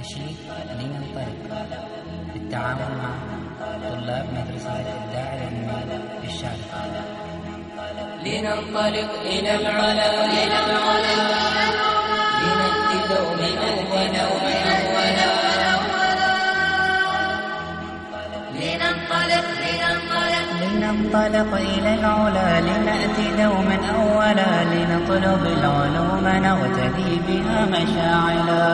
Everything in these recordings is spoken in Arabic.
نشيد لننطلق بالتعاون مع طلاب مدرسة الإبداع العلمي بالشارقة لننطلق إلى العلا إلى العلا لنأتي دوما أولا أولا لننطلق لننطلق لننطلق إلى العلا لنأتي دوما أولا لنطلب العلوم نغتدي بها مشاعلا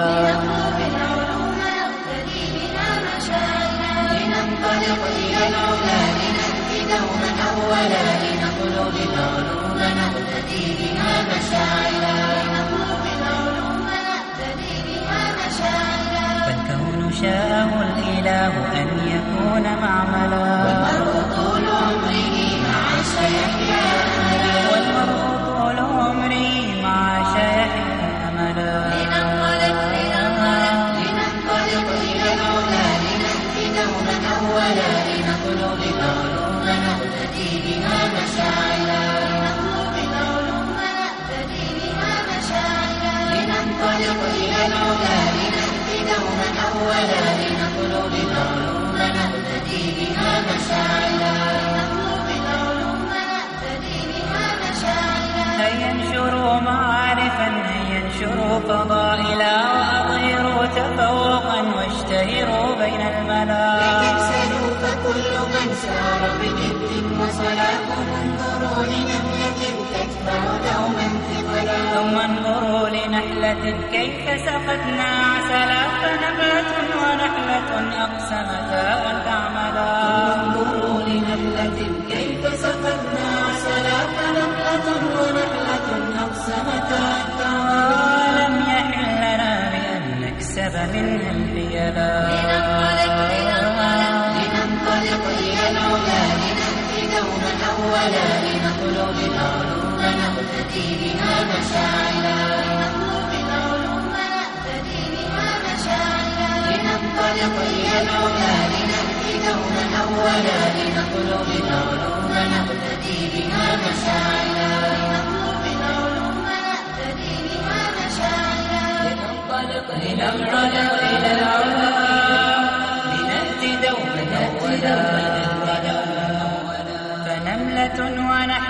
لننطلق إلى العلا لنأتي دوما أولا لنطلب العلوم نقتدي بها نقتدي بها مشاعرنا فالكون شاءه الإله أن يكون معملا لنطلب العلوم نقتدي بها مشاعرنا لنطلب العلوم نقتدي بها مشاعرنا لننطلق إلى العلا لنأتي دوما أولا لنطلب العلوم نقتدي بها مشاعرنا لنطلب العلوم نقتدي بها مشاعرنا هيا انشروا معارفا هيا انشروا فضائلا وأظهروا تفوقا واشتهروا بين الملا يكسلوا فكل من ثم انظروا لنحلة كيف سقتنا عسلا فنبات ونحلة أقسمتا أن تعملا انظروا لنملة كيف سقتنا عسلا فنملة ونحلة أقسمتا ولم يحل لنا بأن نكسب منها. لنأتي دوما أولا لنطلب العلوم نقتدي بها مشاعرنا لنطلب العلوم نقتدي بها مشاعرنا لننطلق إلى العلا العلوم بها مشاعرنا لننطلق إلى العلا إلى العلا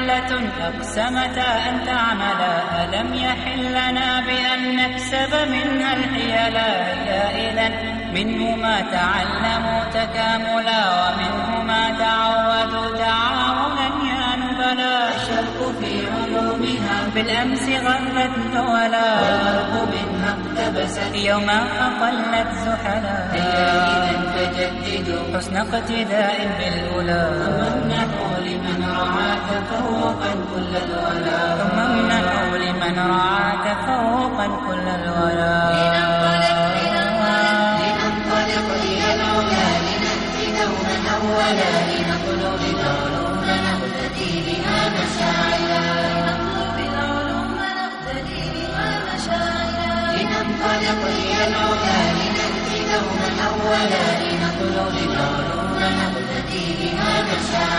ونحلة أقسمتا أن تعملا ألم يحل لنا بأن نكسب منها الحيلا هي إذا منه ما تعلموا تكاملا ومنه ما تعودوا تعاونا يا نبلا. الشرق في علومها بالأمس غرت منها يوما أقلت زحلا. إذا فجددوا حسن اقتداء بالأولى ومنحوا لمن رعى تفوقا كل الولا. ثم امنحوا لمن رعى تفوقا كل الولا. لننطلق إلى العلا لنأتي دوما أولا. لنطلب العلوم نقتدي بها مشاعرنا إلى العلا لنأتي دوما أولا لنطلب العلوم نقتدي بها مشاعرنا